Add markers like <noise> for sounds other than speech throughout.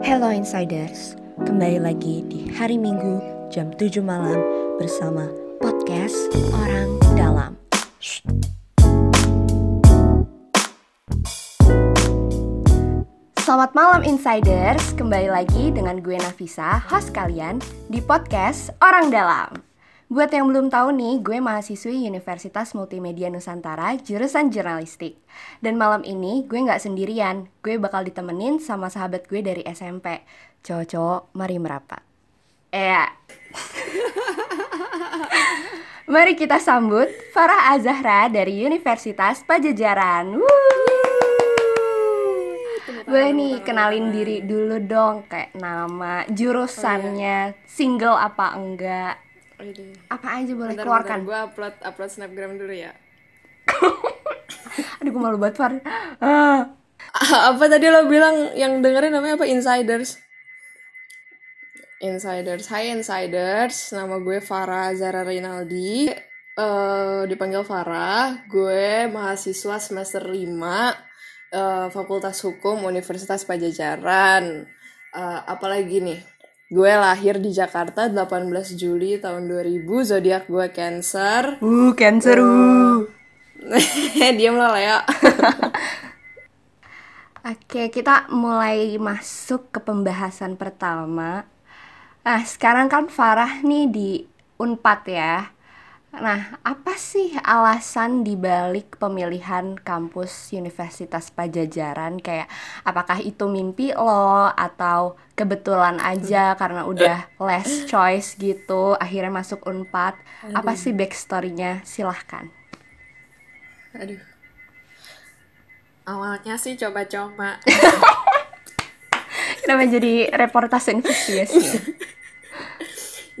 Hello Insiders, kembali lagi di hari Minggu jam 7 malam bersama podcast Orang Dalam. Selamat malam Insiders, kembali lagi dengan gue Nafisa, host kalian di podcast Orang Dalam. Buat yang belum tahu nih, gue mahasiswi Universitas Multimedia Nusantara jurusan jurnalistik. Dan malam ini gue nggak sendirian, gue bakal ditemenin sama sahabat gue dari SMP. Cowok-cowok, mari merapat. Eh, <laughs> Mari kita sambut Farah Azahra dari Universitas Pajajaran. Wuh. Boleh nih kenalin diri dulu dong kayak nama, jurusannya, single apa enggak? Oh, iya deh. Apa aja boleh Bentar, keluarkan. bentar, gue upload upload snapgram dulu ya. <laughs> Aduh gue malu banget Far. Ah. apa tadi lo bilang yang dengerin namanya apa insiders? Insiders, Hai Insiders, nama gue Farah Zara Rinaldi. Eh dipanggil Farah, gue mahasiswa semester 5 eh, Fakultas Hukum Universitas Pajajaran. Eh, apalagi nih? Gue lahir di Jakarta 18 Juli tahun 2000, zodiak gue Cancer. Uh, cancer uh. <laughs> Diam lah Lea. <laughs> Oke, kita mulai masuk ke pembahasan pertama. Nah, sekarang kan Farah nih di Unpad ya. Nah, apa sih alasan dibalik pemilihan kampus Universitas Pajajaran? Kayak apakah itu mimpi lo atau kebetulan aja karena udah less choice gitu, akhirnya masuk Unpad? Apa sih backstory-nya? Silahkan. Aduh. Awalnya sih coba-coba. <laughs> Kenapa jadi reportase investigasi? ya?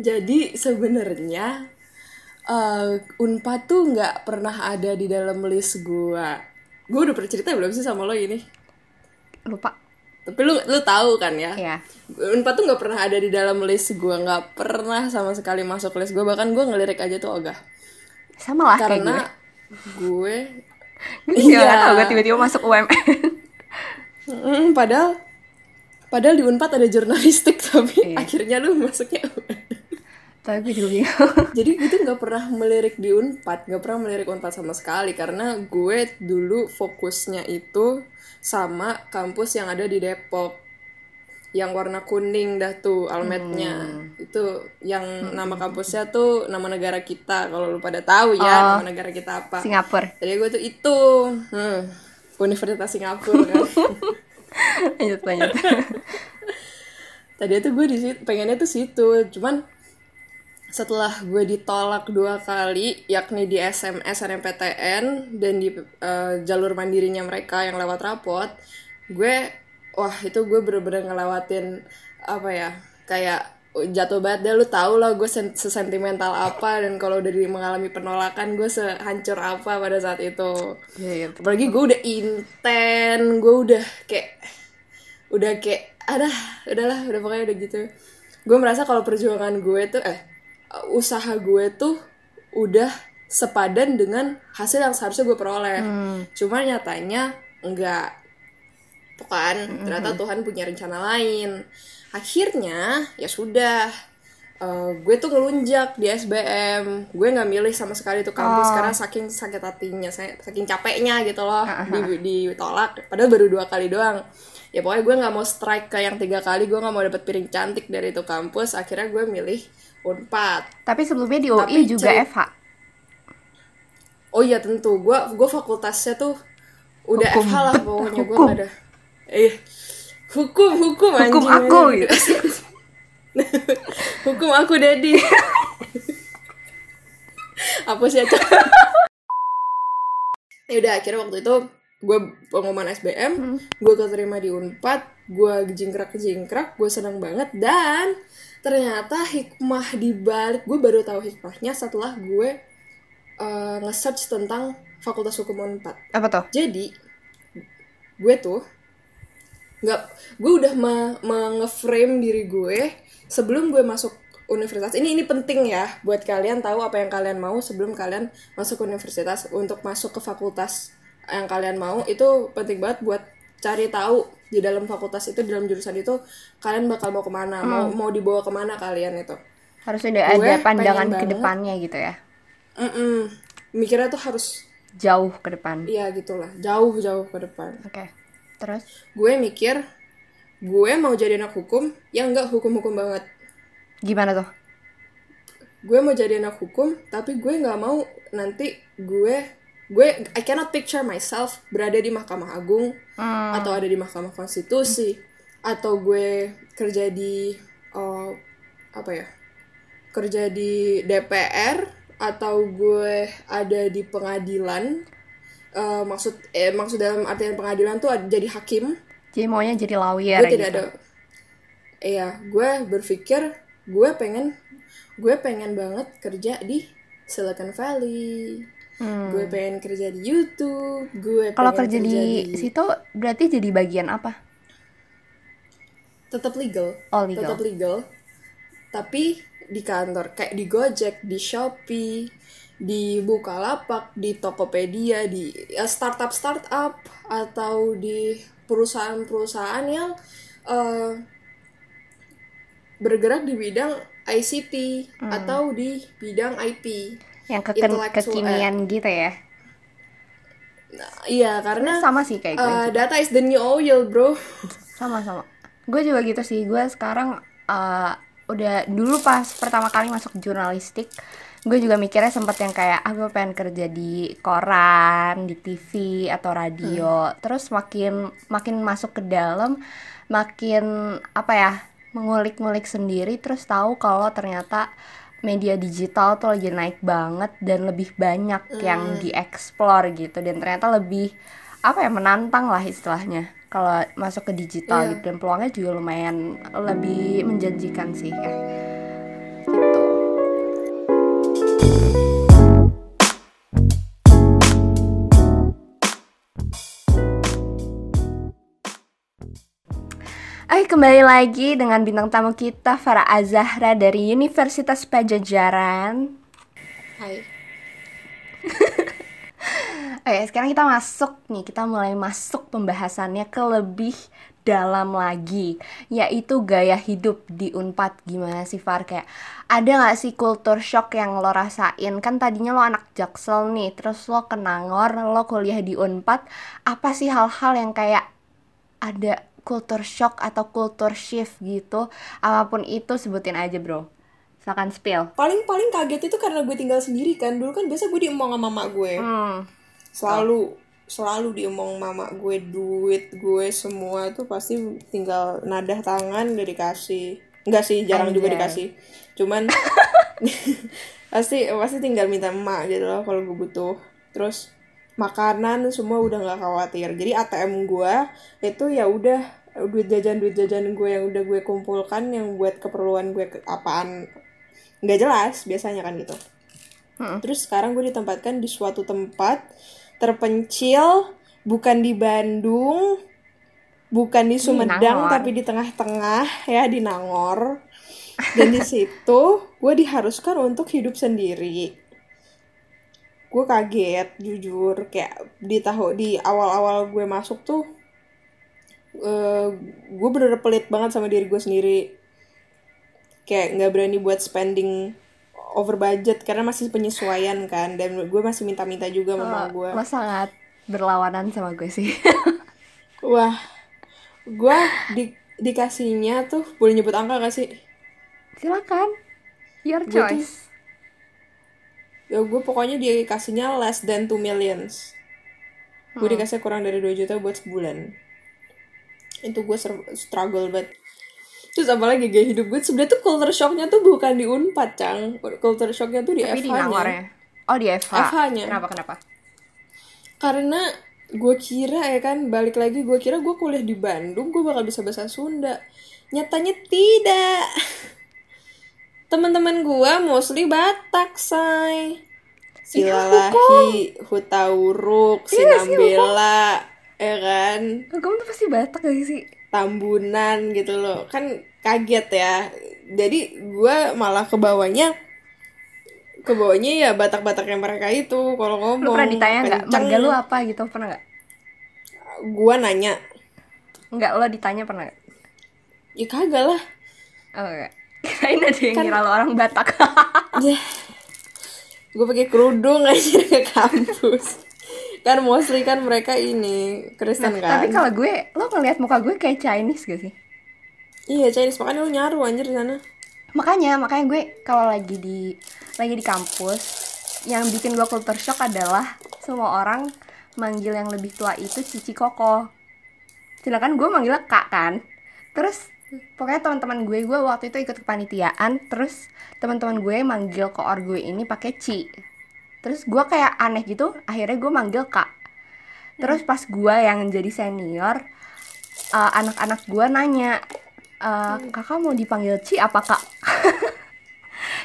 <laughs> Jadi sebenarnya eh, Unpad tuh nggak pernah ada di dalam list gua. Gue udah pernah cerita belum sih sama lo ini? Lupa. Tapi lu lu tahu kan ya? Ya. Unpad tuh nggak pernah ada di dalam list gua, nggak pernah sama sekali masuk list gua. Bahkan gue ngelirik aja tuh ogah. Sama lah kayak gue. Karena gue <laughs> Iya, gak tau gue tiba-tiba masuk UMN. Mm, padahal padahal di Unpad ada jurnalistik <laughs> tapi Iya. akhirnya lu masuknya Tapi gue juga bingung. <laughs> jadi gue tuh nggak pernah melirik di Unpad nggak pernah melirik Unpad sama sekali karena gue dulu fokusnya itu sama kampus yang ada di Depok. Yang warna kuning dah tuh almetnya. Itu yang nama kampusnya tuh nama negara kita kalau lu pada tahu ya nama negara kita apa. Singapura. jadi gue tuh itu hmm, Universitas Singapura kan. <laughs> Lanjut lanjut. <laughs> tadi tuh gue di situ pengennya tuh situ cuman setelah gue ditolak dua kali yakni di SMS NMPTN dan di eh, jalur mandirinya mereka yang lewat rapot gue wah itu gue bener-bener ngelewatin apa ya kayak jatuh banget deh. Lu tau lah gue sen- sesentimental apa dan kalau udah di- mengalami penolakan gue sehancur apa pada saat itu. Iya, iya. apalagi gue udah inten gue udah kayak udah kayak ada udahlah udah pokoknya udah gitu. Gue merasa kalau perjuangan gue tuh eh usaha gue tuh udah sepadan dengan hasil yang seharusnya gue peroleh. Cuma nyatanya enggak. Tuh kan ternyata Tuhan punya rencana lain. Akhirnya ya sudah. Eh, gue tuh ngelunjak di SBM gue nggak milih sama sekali tuh kampus karena saking sakit hatinya saking capeknya gitu loh. Di, ditolak. Padahal baru dua kali doang. Ya pokoknya gue nggak mau strike ke yang tiga kali. Gue nggak mau dapet piring cantik dari itu kampus. Akhirnya gue milih unpad Tapi sebelumnya di UI Tapi juga FH. Oh iya tentu, gue gue fakultasnya tuh udah Hukum. FH lah pokoknya gue hukum. ada. Eh, hukum hukum Hukum anjing. aku, gitu. <laughs> hukum aku Dedi. <laughs> Apa sih Aca? ya udah akhirnya waktu itu gue pengumuman SBM, Hmm. gue keterima di Unpad, gue jingkrak jingkrak, gue senang banget dan ternyata hikmah di balik gue baru tahu hikmahnya setelah gue eh, nge-search tentang Fakultas Hukum Unpad. Apa tuh? Jadi gue tuh nggak gue udah me, nge-frame diri gue sebelum gue masuk universitas ini ini penting ya buat kalian tahu apa yang kalian mau sebelum kalian masuk universitas untuk masuk ke fakultas yang kalian mau itu penting banget buat cari tahu di dalam fakultas itu di dalam jurusan itu kalian bakal mau ke mana mau mau dibawa ke mana kalian itu Harus udah Gue ada pandangan ke depannya gitu ya. Mm-mm. mikirnya tuh harus Jauh ke depan. iya gitulah jauh jauh ke depan Oke. Terus gue mikir gue mau jadi anak hukum yang enggak hukum-hukum banget gimana tuh? gue mau jadi anak hukum tapi gue nggak mau nanti gue gue I cannot picture myself berada di Mahkamah Agung Hmm. atau ada di Mahkamah Konstitusi atau gue kerja di eh, apa ya kerja di DPR atau gue ada di pengadilan Eh, maksud eh maksud dalam artian pengadilan tuh ad- jadi hakim Jadi maunya jadi lawyer gue gitu. tidak ada iya gue berpikir gue pengen gue pengen banget kerja di Silicon Valley gue pengen kerja di YouTube gue Hmm. Kalau pengen kerja di situ berarti jadi bagian apa? tetap legal Oh, legal. tetap legal tapi di kantor kayak di Gojek di Shopee di Bukalapak di Tokopedia di ya, startup startup atau di perusahaan-perusahaan yang eh, bergerak di bidang ICT Hmm. atau di bidang IP Yang Intellectual, kekinian gitu ya. Nah, iya karena Sama sih kayak gue. eh, data is the new oil bro Sama-sama. Gue juga gitu sih. Gue sekarang eh, udah dulu pas pertama kali masuk jurnalistik, gue juga mikirnya sempet yang kayak ah gue pengen kerja di koran, di TV atau radio. Terus makin makin masuk ke dalam, makin apa ya mengulik-ngulik sendiri. Terus tahu kalau ternyata media digital tuh lagi naik banget dan lebih banyak yang dieksplor gitu. Dan ternyata lebih apa ya menantang lah istilahnya kalau masuk ke digital Iya. gitu. Dan peluangnya juga lumayan lebih menjanjikan sih ya. Gitu kembali lagi dengan bintang tamu kita Farah Azahra dari Universitas Pajajaran. Hai <laughs> Oke, sekarang kita masuk nih, kita mulai masuk pembahasannya ke lebih dalam lagi, yaitu gaya hidup di Unpad. Gimana sih Far? Kayak ada nggak sih culture shock yang lo rasain? Kan tadinya lo anak Jaksel nih, terus lo ke Nangor, lo kuliah di Unpad. Apa sih hal-hal yang kayak ada culture shock atau culture shift gitu? Apa pun itu sebutin aja bro. Silakan spill. paling paling kaget itu karena gue tinggal sendiri kan dulu kan biasa gue diemong sama mama gue Hmm, selalu selalu diemong mama gue duit gue semua itu pasti tinggal nadah tangan udah dikasih enggak sih jarang juga Anjay. dikasih cuman <laughs> <laughs> pasti pasti tinggal minta emak gitu loh kalau gue butuh terus makanan semua udah nggak khawatir jadi ATM gue itu ya udah duit jajan duit jajan gue yang udah gue kumpulkan yang buat keperluan gue ke- apaan nggak jelas biasanya kan gitu Terus sekarang gue ditempatkan di suatu tempat terpencil, bukan di Bandung, bukan di Sumedang, Nangor. tapi di tengah-tengah ya di Nangor. Dan di situ gue diharuskan untuk hidup sendiri. Gue kaget, jujur, kayak di tahu di awal-awal gue masuk tuh, eh gue bener pelit banget sama diri gue sendiri kayak nggak berani buat spending over budget karena masih penyesuaian kan dan gue masih minta-minta juga sama gue lo sangat berlawanan sama gue sih. <laughs> wah gue di dikasihnya tuh boleh nyebut angka gak sih Silakan. Your choice. Ya gue pokoknya dikasihnya less than 2 millions gue dikasih kurang dari 2 juta buat sebulan itu gue struggle banget terus apalagi gaya hidup gue sebenarnya tuh culture shocknya tuh bukan di unpad cang culture shocknya tuh di Tapi di FH-nya Nangor ya. Oh di FH. FH-nya. Kenapa kenapa? karena gue kira ya kan balik lagi gue kira gue kuliah di Bandung gue bakal bisa bahasa Sunda nyatanya tidak <laughs> teman-teman gue mostly Batak say Silalahi, Hutauruk, Sinambela, ya kan, Kamu tuh pasti Batak gak sih? Tambunan gitu loh, kan kaget ya. Jadi gue malah ke bawahnya, ke bawahnya ya Batak-Bataknya mereka itu kalau ngomong. Lu pernah ditanya nggak? Marga lu apa gitu? Pernah nggak? gue nanya Enggak, lo ditanya pernah nggak? ya kagak lah Oh, enggak. Kirain ada yang Kan- ngira lo orang Batak. <laughs> ya gue pakai kerudung aja ke kampus kan mostly kan mereka ini Kristen Nah, kan tapi kalau gue, lo ngeliat muka gue kayak Chinese gak sih? iya Chinese makanya lu nyaru anjir di sana Makanya, makanya gue kalau lagi di lagi di kampus, yang bikin gue culture shock adalah semua orang manggil yang lebih tua itu Cici Koko. Sedangkan gue manggilnya Kak kan. Terus pokoknya teman-teman gue gue waktu itu ikut kepanitiaan, terus teman-teman gue manggil koor gue ini pakai Ci. Terus gue kayak aneh gitu, akhirnya gue manggil Kak. Terus pas gue yang jadi senior, uh, anak-anak gue nanya, "Eh, kakak mau dipanggil Ci apa kak? <laughs>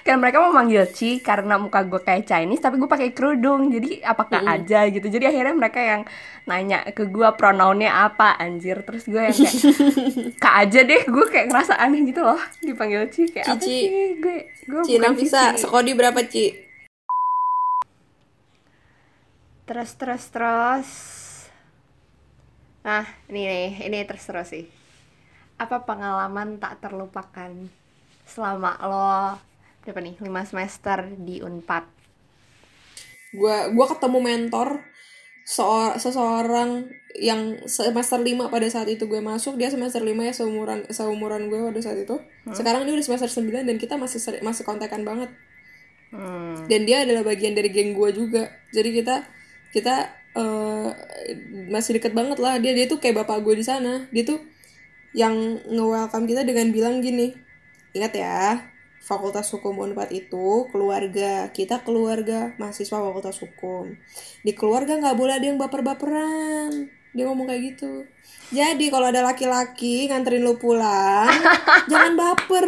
kan mereka mau manggil Ci karena muka gue kayak Chinese tapi gue pakai kerudung. Jadi apa kak aja gitu. Jadi akhirnya mereka yang nanya ke gue pronounnya apa anjir. Terus gue yang kayak <laughs> kak aja deh. Gue kayak ngerasa aneh gitu loh. Dipanggil Ci kayak apa Cici. sih? Gue gue bukan bisa sekodi berapa Ci terus terus terus. Nah ini nih. Ini terus terus sih. Apa pengalaman tak terlupakan selama lo berapa nih? Lima semester di unpad. Gue gua ketemu mentor seor- seseorang yang semester 5 pada saat itu gue masuk dia semester 5 ya seumuran seumuran gue pada saat itu. Sekarang dia udah semester 9 dan kita masih seri- masih kontekan banget. Hmm. dan dia adalah bagian dari geng gue juga. Jadi kita kita eh, masih deket banget lah. Dia dia tuh kayak bapak gue di sana. Dia tuh yang nge-welcome kita dengan bilang gini ingat ya Fakultas Hukum Unpad itu keluarga kita keluarga mahasiswa Fakultas Hukum. Di keluarga nggak boleh ada yang baper-baperan. Dia ngomong kayak gitu. Jadi kalau ada laki-laki nganterin lu pulang <laughs> jangan baper.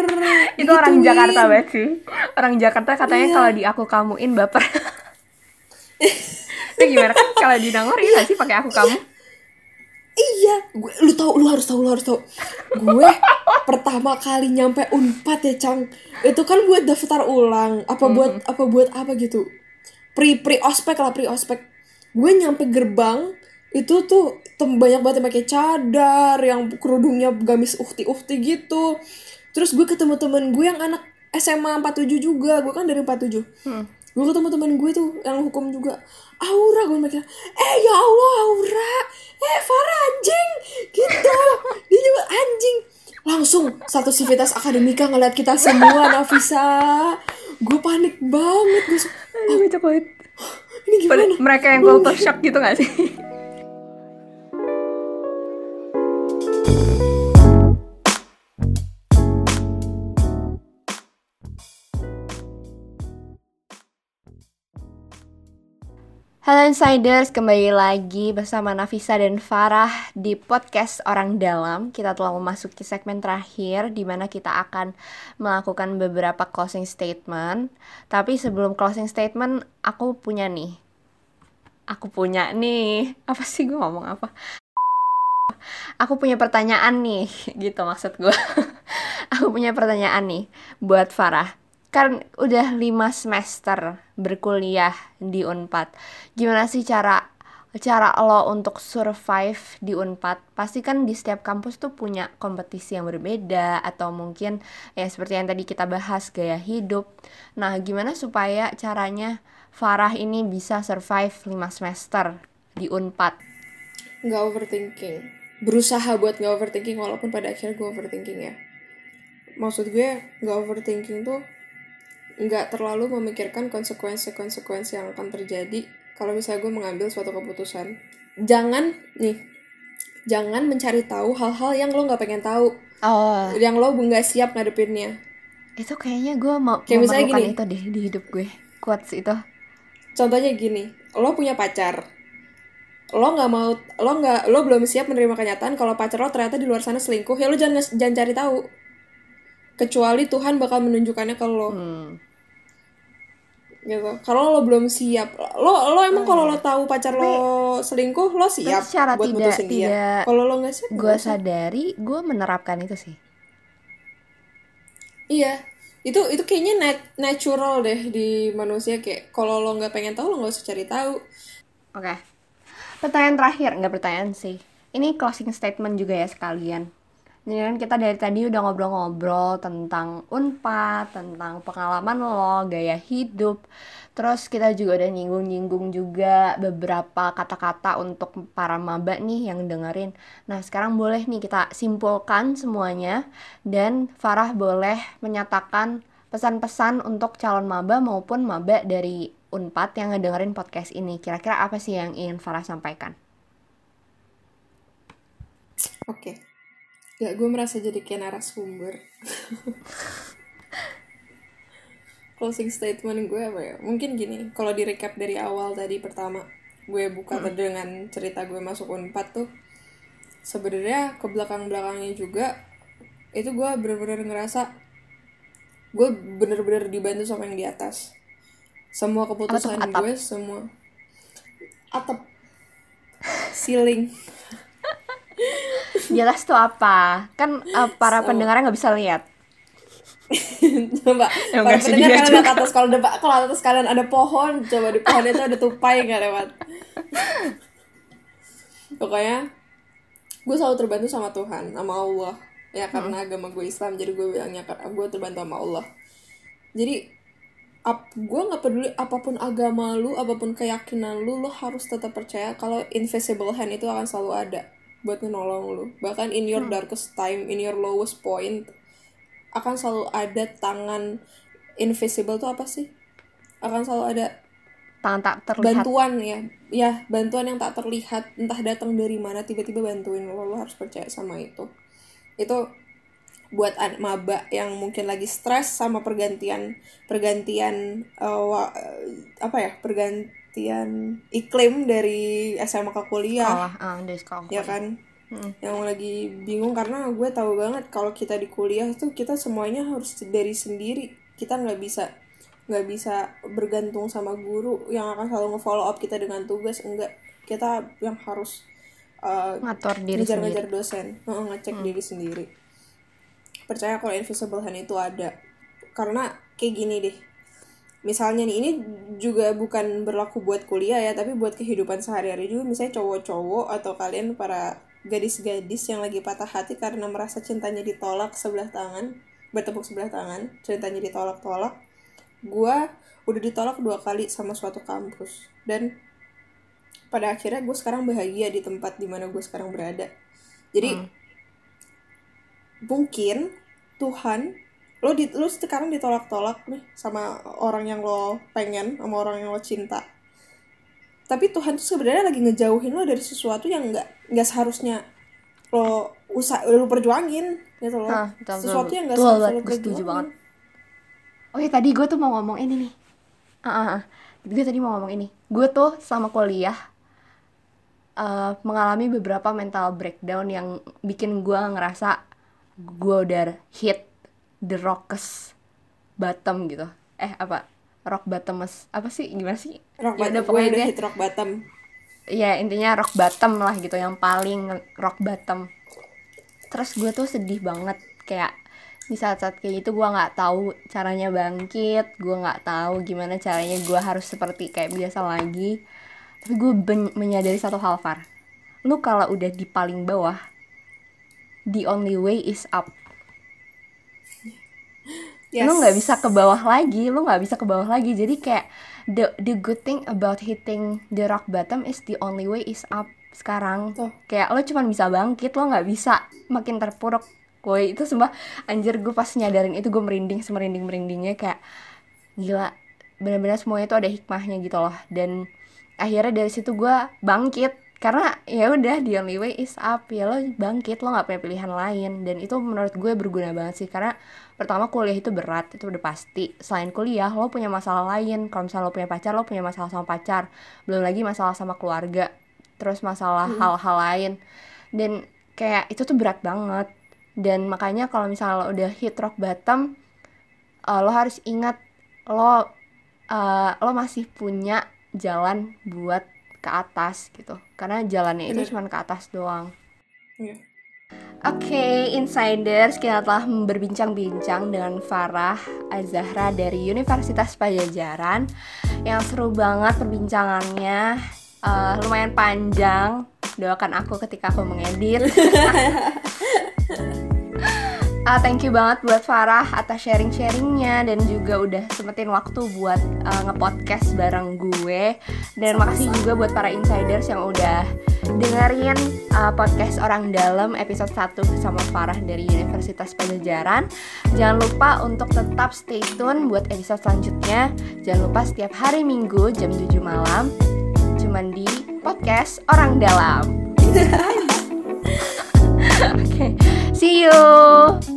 Itu orang Digituin. Jakarta banget sih. Orang Jakarta katanya Iya. kalau di aku kamuin baper. <laughs> Itu gimana? Kan kalau di Nangor iya sih pakai aku kamu? Iya, gue, lu tau, lu harus tahu, lu harus tahu. Gue pertama kali nyampe Unpad ya, Cang. Itu kan buat daftar ulang, apa buat apa buat apa gitu. Pre pre ospek lah, pre ospek. Gue nyampe gerbang itu tuh tem banyak banget yang pakai cadar, yang kerudungnya gamis uhti-uhti gitu. Terus gue ketemu temen gue yang anak SMA 47 juga, gue kan dari 47 Hmm. gue ketemu temen gue tuh yang hukum juga Aura gue mikir eh ya Allah Aura eh Farah anjing gitu <laughs> dia juga anjing langsung satu sivitas akademika ngeliat kita semua Nafisa. Gue panik banget gue coklat. ini gimana? Mereka yang culture shock gitu gak sih Halo Insiders, kembali lagi bersama Nafisa dan Farah di podcast Orang Dalam. Kita telah memasuki segmen terakhir di mana kita akan melakukan beberapa closing statement. Tapi sebelum closing statement, aku punya nih. Aku punya nih. Apa sih gue ngomong apa? Aku punya pertanyaan nih, <laughs> gitu maksud gue. <laughs> aku punya pertanyaan nih buat Farah kan udah lima semester berkuliah di Unpad. Gimana sih cara cara lo untuk survive di Unpad? Pasti kan di setiap kampus tuh punya kompetisi yang berbeda atau mungkin ya seperti yang tadi kita bahas gaya hidup. Nah, gimana supaya caranya Farah ini bisa survive 5 semester di Unpad? nggak overthinking berusaha buat nggak overthinking walaupun pada akhirnya gue overthinking ya maksud gue nggak overthinking tuh nggak terlalu memikirkan konsekuensi-konsekuensi yang akan terjadi kalau misalnya gue mengambil suatu keputusan jangan nih jangan mencari tahu hal-hal yang lo nggak pengen tahu Oh, yang lo nggak siap ngadepinnya itu kayaknya gue mau Kayak misalnya gini. itu deh di hidup gue. Quotes itu. contohnya gini lo punya pacar lo nggak mau lo nggak lo belum siap menerima kenyataan kalau pacar lo ternyata di luar sana selingkuh ya lo jangan jangan cari tahu kecuali Tuhan bakal menunjukkannya ke lo Hmm. Gitu kalau lo belum siap lo lo emang kalau lo tahu pacar lo selingkuh lo siap secara buat tidak- mutusin dia. kalau lo nggak siap gue sadari gue menerapkan itu sih. Iya. Itu itu kayaknya nat natural deh di manusia kayak kalau lo nggak pengen tahu lo nggak usah cari tahu. Oke. Pertanyaan terakhir nggak pertanyaan sih. Ini closing statement juga ya sekalian. Jadi kan kita dari tadi udah ngobrol-ngobrol tentang unpad, tentang pengalaman lo, gaya hidup. Terus kita juga udah nyinggung-nyinggung juga beberapa kata-kata untuk para maba nih yang dengerin. Nah sekarang boleh nih kita simpulkan semuanya dan Farah boleh menyatakan pesan-pesan untuk calon maba maupun maba dari Unpad yang ngedengerin podcast ini. Kira-kira apa sih yang ingin Farah sampaikan? Oke. Ya, gue merasa jadi kayak narasumber. <laughs> Closing statement gue apa ya? Mungkin gini, kalau di recap dari awal tadi pertama, gue buka hmm. dengan cerita gue masuk Unpad tuh, sebenarnya ke belakang-belakangnya juga, itu gue bener-bener ngerasa gue bener-bener dibantu sama yang di atas semua keputusan atap, atap. gue semua atap ceiling <laughs> jelas tuh apa? Kan uh, para so, pendengarnya nggak bisa lihat. Coba ya, para <laughs> pendengar kalian lihat atas kalau ada kalau atas kalian ada pohon coba di pohon itu ada tupai nggak lewat pokoknya gue selalu terbantu sama Tuhan sama Allah. Ya karena hmm. agama gue Islam jadi gue bilangnya gue terbantu sama Allah. Jadi ap, gue nggak peduli apa pun agama lu apa pun keyakinan lu lo harus tetap percaya kalau invisible hand itu akan selalu ada buat menolong lu. Bahkan in your hmm. darkest time in your lowest point akan selalu ada tangan invisible tuh apa sih? Akan selalu ada tangan tak terlihat. bantuan ya. Ya bantuan yang tak terlihat. Entah datang dari mana tiba-tiba bantuin lo lo harus percaya sama itu. Itu buat maba yang mungkin lagi stres sama pergantian pergantian uh, apa ya pergantian iklim dari SMA ke kuliah. Oh, uh, dari sekolah ya kan? Hmm. yang lagi bingung karena gue tahu banget kalau kita di kuliah tuh kita semuanya harus dari sendiri. Kita nggak bisa nggak bisa bergantung sama guru yang akan selalu nge-follow up kita dengan tugas enggak. Kita yang harus uh, ngatur diri ngejar-ngejar dosen. Uh, ngecek hmm. diri sendiri. Percaya kalau invisible hand itu ada. Karena kayak gini deh misalnya nih ini juga bukan berlaku buat kuliah ya tapi buat kehidupan sehari-hari juga. Misalnya cowok-cowok atau kalian para gadis-gadis yang lagi patah hati karena merasa cintanya ditolak sebelah tangan bertepuk sebelah tangan cintanya ditolak-tolak. Gue udah ditolak dua kali sama suatu kampus. Dan pada akhirnya gue sekarang bahagia di tempat di mana gue sekarang berada. Jadi hmm. mungkin Tuhan lo di lo sekarang ditolak-tolak nih sama orang yang lo pengen sama orang yang lo cinta. Tapi Tuhan tuh sebenarnya lagi ngejauhin lo dari sesuatu yang nggak nggak seharusnya lo usah lo perjuangin gitu loh. Betul, sesuatu yang nggak seharusnya lo perjuangin. banget. Oh ya tadi gue tuh mau ngomong ini nih. Ah, ah, ah. gue tadi mau ngomong ini. Gue tuh sama kuliah uh, mengalami beberapa mental breakdown yang bikin gue ngerasa gue udah hit the rockes bottom gitu. Eh apa? Rock bottom mas apa sih? Gimana sih? Rock ya, pokoknya udah hit rock bottom. Ya intinya rock bottom lah gitu yang paling rock bottom. Terus gue tuh sedih banget. Kayak di saat-saat kayak gitu gue nggak tahu caranya bangkit gue nggak tahu gimana caranya gue harus seperti kayak biasa lagi. Tapi gue menyadari satu hal Far. Lu kalau udah di paling bawah the only way is up yes. lu nggak bisa ke bawah lagi lu nggak bisa ke bawah lagi. Jadi kayak the the good thing about hitting the rock bottom is the only way is up sekarang. Tuh. kayak lo cuma bisa bangkit lo nggak bisa makin terpuruk. Woi itu sumpah anjir gue pas nyadarin itu gue merinding semerinding merindingnya kayak gila benar-benar semuanya itu ada hikmahnya gitu loh. Dan akhirnya dari situ gue bangkit karena ya udah the only way is up. Ya lo bangkit lo nggak punya pilihan lain. Dan itu menurut gue berguna banget sih karena pertama kuliah itu berat itu udah pasti. Selain kuliah lo punya masalah lain. Kalau misalnya lo punya pacar lo punya masalah sama pacar. Belum lagi masalah sama keluarga. Terus masalah hmm. hal-hal hmm. lain. Dan kayak itu tuh berat banget. Dan makanya kalau misalnya lo udah hit rock bottom uh, lo harus ingat lo uh, lo masih punya jalan buat ke atas gitu karena jalannya itu cuma ke atas doang yeah. Oke, okay, insiders, kita telah berbincang-bincang dengan Farah Azahra dari Universitas Pajajaran yang seru banget perbincangannya uh, lumayan panjang. Doakan aku ketika aku mengedit. <laughs> uh, thank you banget buat Farah atas sharing-sharingnya dan juga udah sempetin waktu buat uh, ngepodcast bareng gue. Dan makasih juga buat para insiders yang udah dengerin uh, podcast Orang Dalam episode 1 bersama Farah dari Universitas Pajajaran. Jangan lupa untuk tetap stay tune buat episode selanjutnya. Jangan lupa setiap hari Minggu jam 7 malam cuman di podcast Orang Dalam. <laughs> <laughs> Oke, okay. see you.